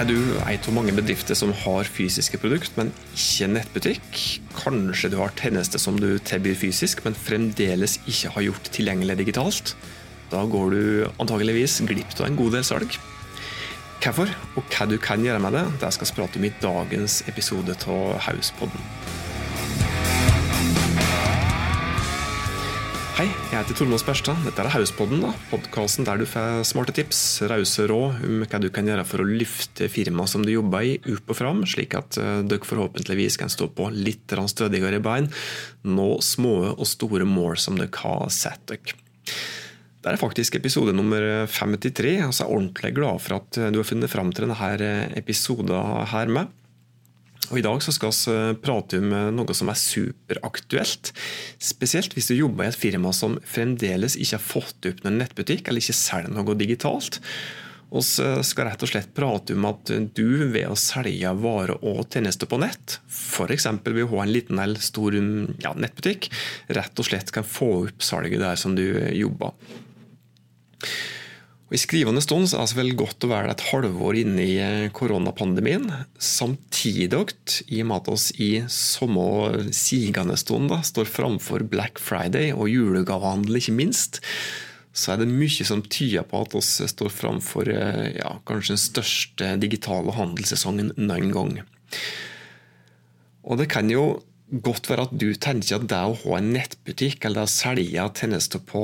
Er du en av mange bedrifter som har fysiske produkt, men ikke nettbutikk? Kanskje du har tjenester som du tilbyr fysisk, men fremdeles ikke har gjort tilgjengelig digitalt? Da går du antageligvis glipp av en god del salg. Hvorfor, og hva du kan gjøre med det, det skal vi prate om i dagens episode av Hauspodden. Jeg heter Tormod Sperstad. Dette er Hauspodden, da. podkasten der du får smarte tips, rause råd om hva du kan gjøre for å løfte firmaet som du jobber i, opp og fram, slik at eh, dere forhåpentligvis kan stå på litt stødigere bein, nå små og store mål som dere har satt dere. Det er faktisk episode nummer 53, og så er jeg ordentlig glad for at du har funnet fram til denne episoden her med. Og I dag så skal vi eh, prate om eh, noe som er superaktuelt. Spesielt hvis du jobber i et firma som fremdeles ikke har fått opp noen nettbutikk, eller ikke selger noe digitalt. Vi skal rett og slett prate om at du ved å selge varer og tjenester på nett, f.eks. ved å ha en liten eller stor ja, nettbutikk, rett og slett kan få opp salget der som du jobber. Og I skrivende stund så er det vel godt å være et halvår inne i eh, koronapandemien. Samtidig, i og med at vi i samme sigende stund da, står framfor Black Friday og julegavehandel, ikke minst, så er det mye som tyder på at vi står framfor eh, ja, kanskje den største digitale handelssesongen noen gang. Og det kan jo godt være at du tenker at det å ha en nettbutikk eller å selge tjenester på,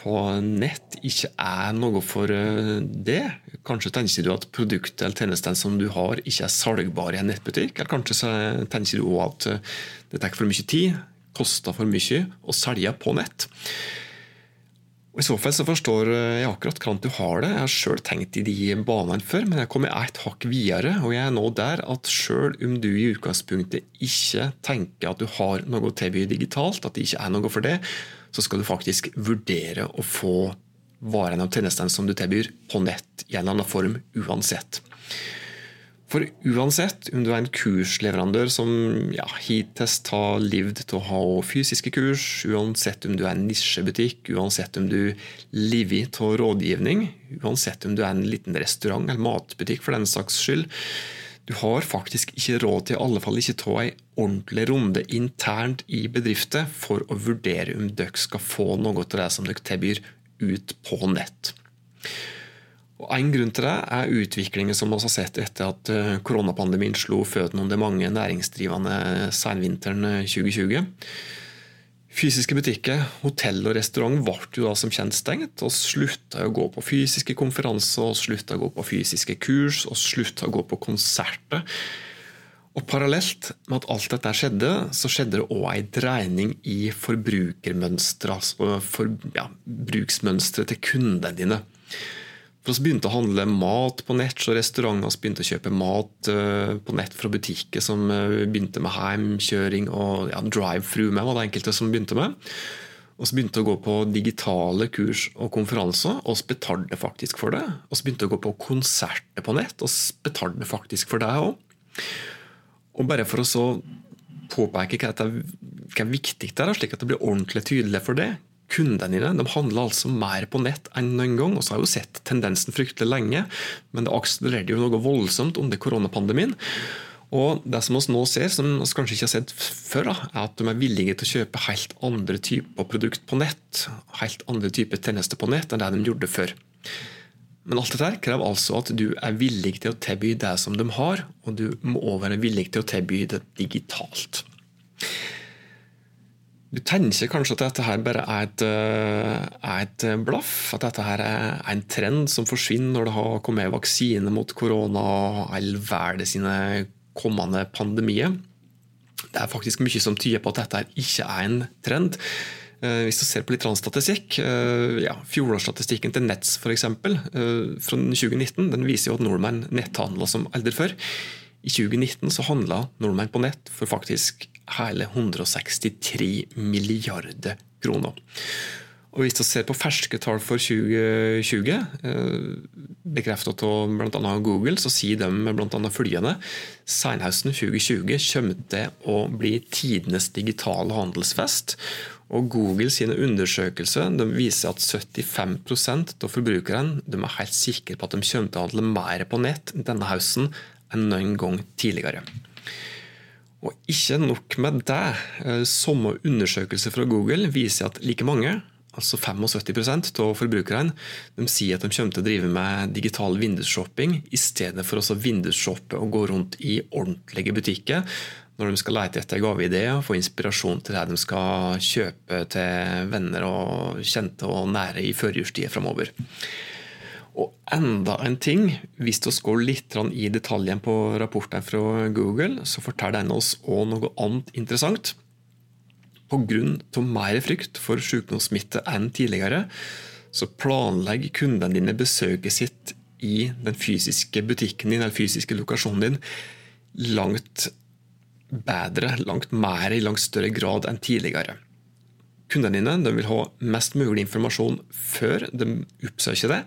på, nett ikke er noe for eh, det. Kanskje tenker du at produktet eller tjenestene som du har, ikke er salgbare i en nettbutikk. Eller kanskje tenker du at eh, det tar for mye tid, koster for mye å selge på nett. Og I så fall så forstår jeg akkurat hvordan du har det. Jeg har sjøl tenkt i de banene før, men jeg kommer et hakk videre. Og jeg er nå der at sjøl om du i utgangspunktet ikke tenker at du har noe å tilby digitalt, at det ikke er noe for det, så skal du faktisk vurdere å få varene og tjenestene som du tilbyr, på nett i en eller annen form uansett. For uansett om du er en kursleverandør som ja, hittil har levd til å ha fysiske kurs, uansett om du er en nisjebutikk, uansett om du lever av rådgivning, uansett om du er en liten restaurant eller matbutikk for den saks skyld, du har faktisk ikke råd til i alle fall ikke ta en ordentlig runde internt i bedrifter for å vurdere om dere skal få noe av det som dere tilbyr ut på nett. Og En grunn til det er utviklingen som vi har sett etter at eh, koronapandemien slo føttene det mange næringsdrivende senvinteren 2020. Eh, fysiske butikker, hotell og restaurant ble jo da som kjent stengt. og slutta å gå på fysiske konferanser, og slutta å gå på fysiske kurs og slutta å gå på konserter. Og Parallelt med at alt dette skjedde, så skjedde det òg ei dreining i forbrukermønstre, altså for, ja, bruksmønstre til kundene dine. For oss begynte å handle mat på nett, så restauranter begynte å kjøpe mat eh, på nett fra butikker som eh, begynte med heimkjøring og ja, drive-through med, var det enkelte som begynte med. Og så begynte å gå på digitale kurs og konferanser, og så betalte faktisk for det. Og så begynte å gå på konserter på nett, og så betalte faktisk for det òg. Og bare for å så påpeke hva, dette, hva er viktig det er, slik at det blir ordentlig tydelig for det, Kundene dine de handler altså mer på nett enn noen gang. og så har jeg jo sett tendensen fryktelig lenge, men det akselererte jo noe voldsomt under koronapandemien. Og Det som vi nå ser, som vi kanskje ikke har sett før, er at de er villige til å kjøpe helt andre typer produkt på nett, helt andre typer tjenester på nett enn det de gjorde før. Men alt dette krever altså at du er villig til å tilby det som de har, og du må også være villig til å tilby det digitalt. Du tenker kanskje at dette her bare er et, eh, er et, blaff? At dette her er en trend som forsvinner når det har kommet vaksine mot korona og all verden sine kommende pandemier? Det er faktisk mye som tyder på at dette her ikke er en trend. Eh, hvis du ser på litt statistikk, eh, ja, Fjorårsstatistikken til Nets eksempel, fra 2019 den viser jo at nordmenn netthandler som aldri før. I 2019 så handla nordmenn på nett for faktisk hele 163 milliarder kroner. Og Hvis vi ser på ferske tall for 2020, eh, bekreftet av bl.a. Google, så sier de bl.a. følgende Senhøsten 2020 kommer til å bli tidenes digitale handelsfest. Og Google sine undersøkelser viser at 75% av forbrukerne er helt sikre på at de kommer til å handle mer på nett denne høsten enn noen gang tidligere. Og ikke nok med det. Eh, samme undersøkelse fra Google viser at like mange altså 75% av forbrukerne de sier at de kommer til å drive med digital vindusshopping i stedet for å vindusshoppe og gå rundt i ordentlige butikker når de skal lete etter gaveideer og få inspirasjon til det de skal kjøpe til venner og kjente og nære i førjulstida framover. Og enda en ting, hvis vi går litt i detaljen på rapporten fra Google, så forteller den oss òg noe annet interessant. Pga. mer frykt for sykdomssmitte enn tidligere, så planlegger kundene dine besøket sitt i den fysiske butikken din eller fysiske lokasjonen din langt bedre, langt mer, i langt større grad enn tidligere. Kundene dine de vil ha mest mulig informasjon før de oppsøker det.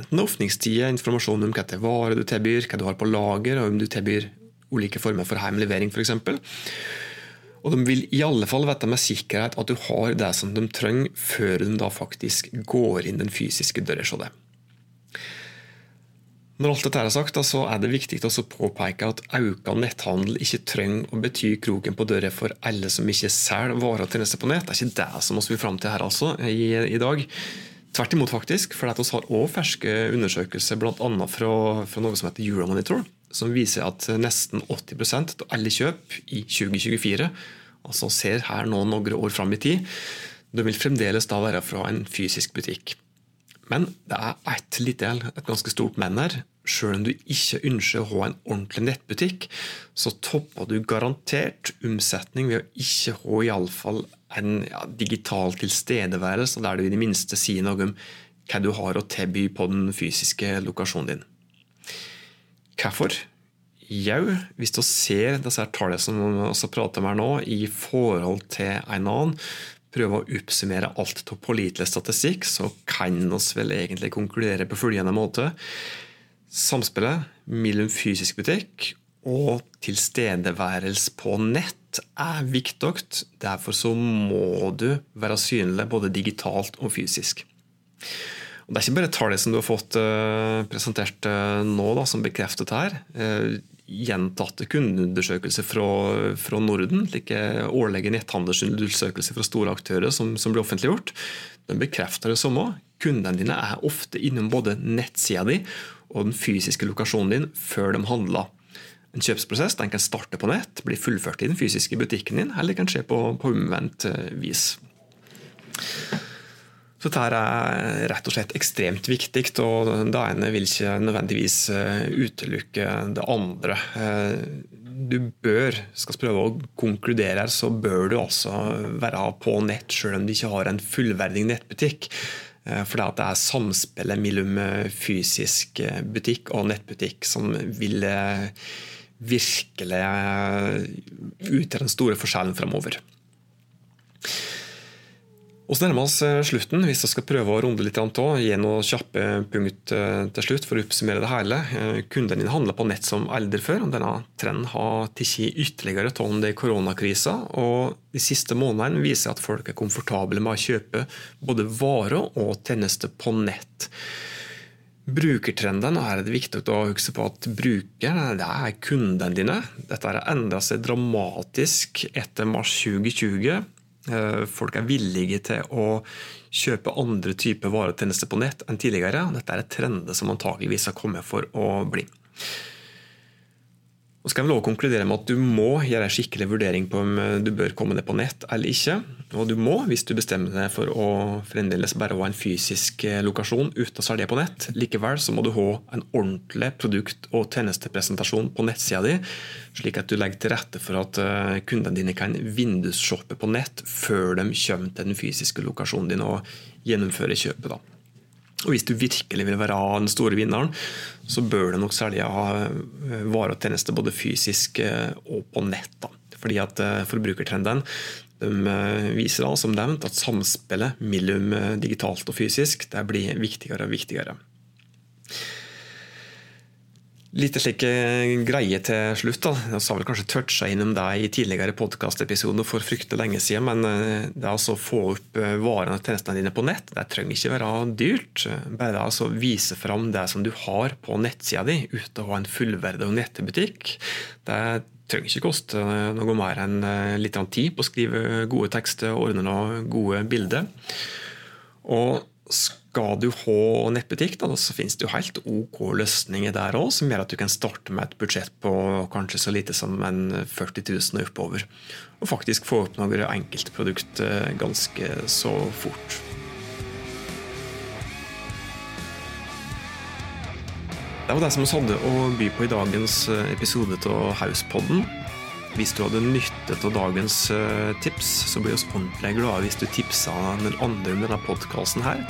Enten åpningstider, informasjon om hvilke varer du tilbyr, hva du har på lager, og om du tilbyr ulike former for hjemlevering f.eks. Og de vil i alle fall vite med sikkerhet at du har det som de trenger, før de da faktisk går inn den fysiske døra hos deg. Når alt dette er sagt, så er det viktig å påpeke at økt netthandel ikke trenger å bety kroken på døra for alle som ikke selger varer og tjenester på nett. Det er ikke det som vi vil fram til her altså, i, i dag. Tvert imot, faktisk. For vi har også ferske undersøkelser bl.a. Fra, fra noe som heter Euromonitor som viser at nesten 80% av alle kjøp i 2024, altså ser her nå noen år fram i tid, de vil fremdeles da være fra en fysisk butikk. Men det er ett lite, et ganske stort men her. Selv om du ikke ønsker å ha en ordentlig nettbutikk, så topper du garantert omsetning ved å ikke ha iallfall en ja, digital tilstedeværelse der du i det minste sier noe om hva du har å tilby på den fysiske lokasjonen din. Hvorfor? Jau, hvis du ser disse tallene som vi prater om her nå, i forhold til en annen, prøver å oppsummere alt av pålitelig statistikk, så kan vi vel egentlig konkludere på følgende måte. Samspillet mellom fysisk butikk og tilstedeværelse på nett er viktig. Derfor så må du være synlig både digitalt og fysisk. Og det er ikke bare tallet som du har fått uh, presentert uh, nå, da, som bekrefter dette. her. Uh, gjentatte kundeundersøkelser fra, fra Norden, like årlige netthandelsundersøkelser fra store aktører som, som blir offentliggjort, de bekrefter det samme. Kundene dine er ofte innom både nettsida di og den fysiske lokasjonen din før de handler. En kjøpsprosess den kan starte på nett, bli fullført i den fysiske butikken din, eller kan skje på, på omvendt vis. Så dette er rett og slett ekstremt viktig, og det ene vil ikke nødvendigvis eh, utelukke det andre. Eh, du bør, skal prøve å konkludere her, så bør du altså være på nett selv om du ikke har en fullverdig nettbutikk. Eh, for det er samspillet mellom fysisk butikk og nettbutikk som vil virkelig utgjøre den store forskjellen framover. Og så nærmer vi oss eh, slutten. Hvis vi skal prøve å runde litt av, gi noen kjappe punkt eh, til slutt for å oppsummere det hele. Eh, kundene dine handler på nett som aldri før. og Denne trenden har tatt ytterligere av under koronakrisa. Og de siste månedene viser at folk er komfortable med å kjøpe både varer og tjenester på nett. Brukertrenden, og her er det viktig å huske på at brukeren det er kundene dine. Dette har endret seg dramatisk etter mars 2020 Eh, folk er villige til å kjøpe andre typer varetjenester på nett enn tidligere. Dette er et trende som antakeligvis har kommet for å bli. Og skal vi vel også konkludere med at Du må gjøre en skikkelig vurdering på om eh, du bør komme ned på nett eller ikke. Og du må, hvis du bestemmer deg for å fremdeles bare ha en fysisk eh, lokasjon uten å selge på nett. Likevel så må du ha en ordentlig produkt- og tjenestepresentasjon på nettsida di, slik at du legger til rette for at eh, kundene dine kan vindusshoppe på nett før de kommer til den fysiske lokasjonen din og gjennomfører kjøpet. da. Og Hvis du virkelig vil være den store vinneren, så bør du nok selge varer og tjenester både fysisk eh, og på nett. Da. Fordi at eh, Forbrukertrenden De viser da, som nevnt, at samspillet mellom digitalt og fysisk det blir viktigere og viktigere. Litt slik greie til slutt. da. Jeg har vel kanskje toucha innom deg i tidligere podkastepisoder for fryktelig lenge siden, men det det altså å få opp eh, varene og tjenestene dine på nett, det trenger ikke være dyrt. Bare det altså vise fram det som du har på nettsida di, uten å ha en fullverdig nettbutikk. Det trenger ikke koste noe mer enn eh, litt tid på å skrive gode tekster og ordne noen gode bilder. Og skal du ha nettbutikk, da, så finnes det jo helt OK løsninger der òg, som gjør at du kan starte med et budsjett på kanskje så lite som en 40 000 og oppover. Og faktisk få opp noen enkeltprodukt eh, ganske så fort. Det var det som vi hadde å by på i dagens eh, episode av Hauspodden. Hvis du hadde nytte av dagens eh, tips, så blir vi ordentlig glade hvis du tipsa den andre om denne podkasten her.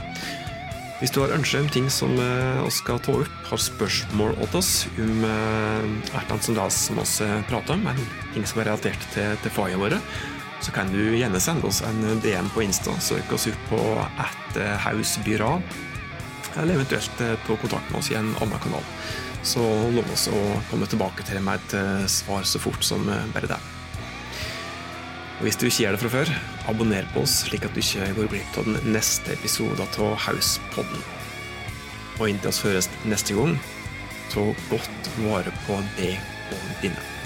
Hvis du har ønsker om ting som vi eh, skal ta opp, har spørsmål til oss om hvert annet som det som vi prater om, men ting som er relatert til, til fagene våre, så kan du gjerne sende oss en DM på Insta. Søk oss opp på @hausbyra, eller eventuelt ta kontakt med oss i en annen kanal. Så lov oss å komme tilbake til med et eh, svar så fort som bare det. Og Hvis du ikke gjør det fra før, abonner på oss, slik at du ikke går glipp av den neste episoden av Hauspodden. Og inntil oss høres neste gang, ta godt vare på deg og dine.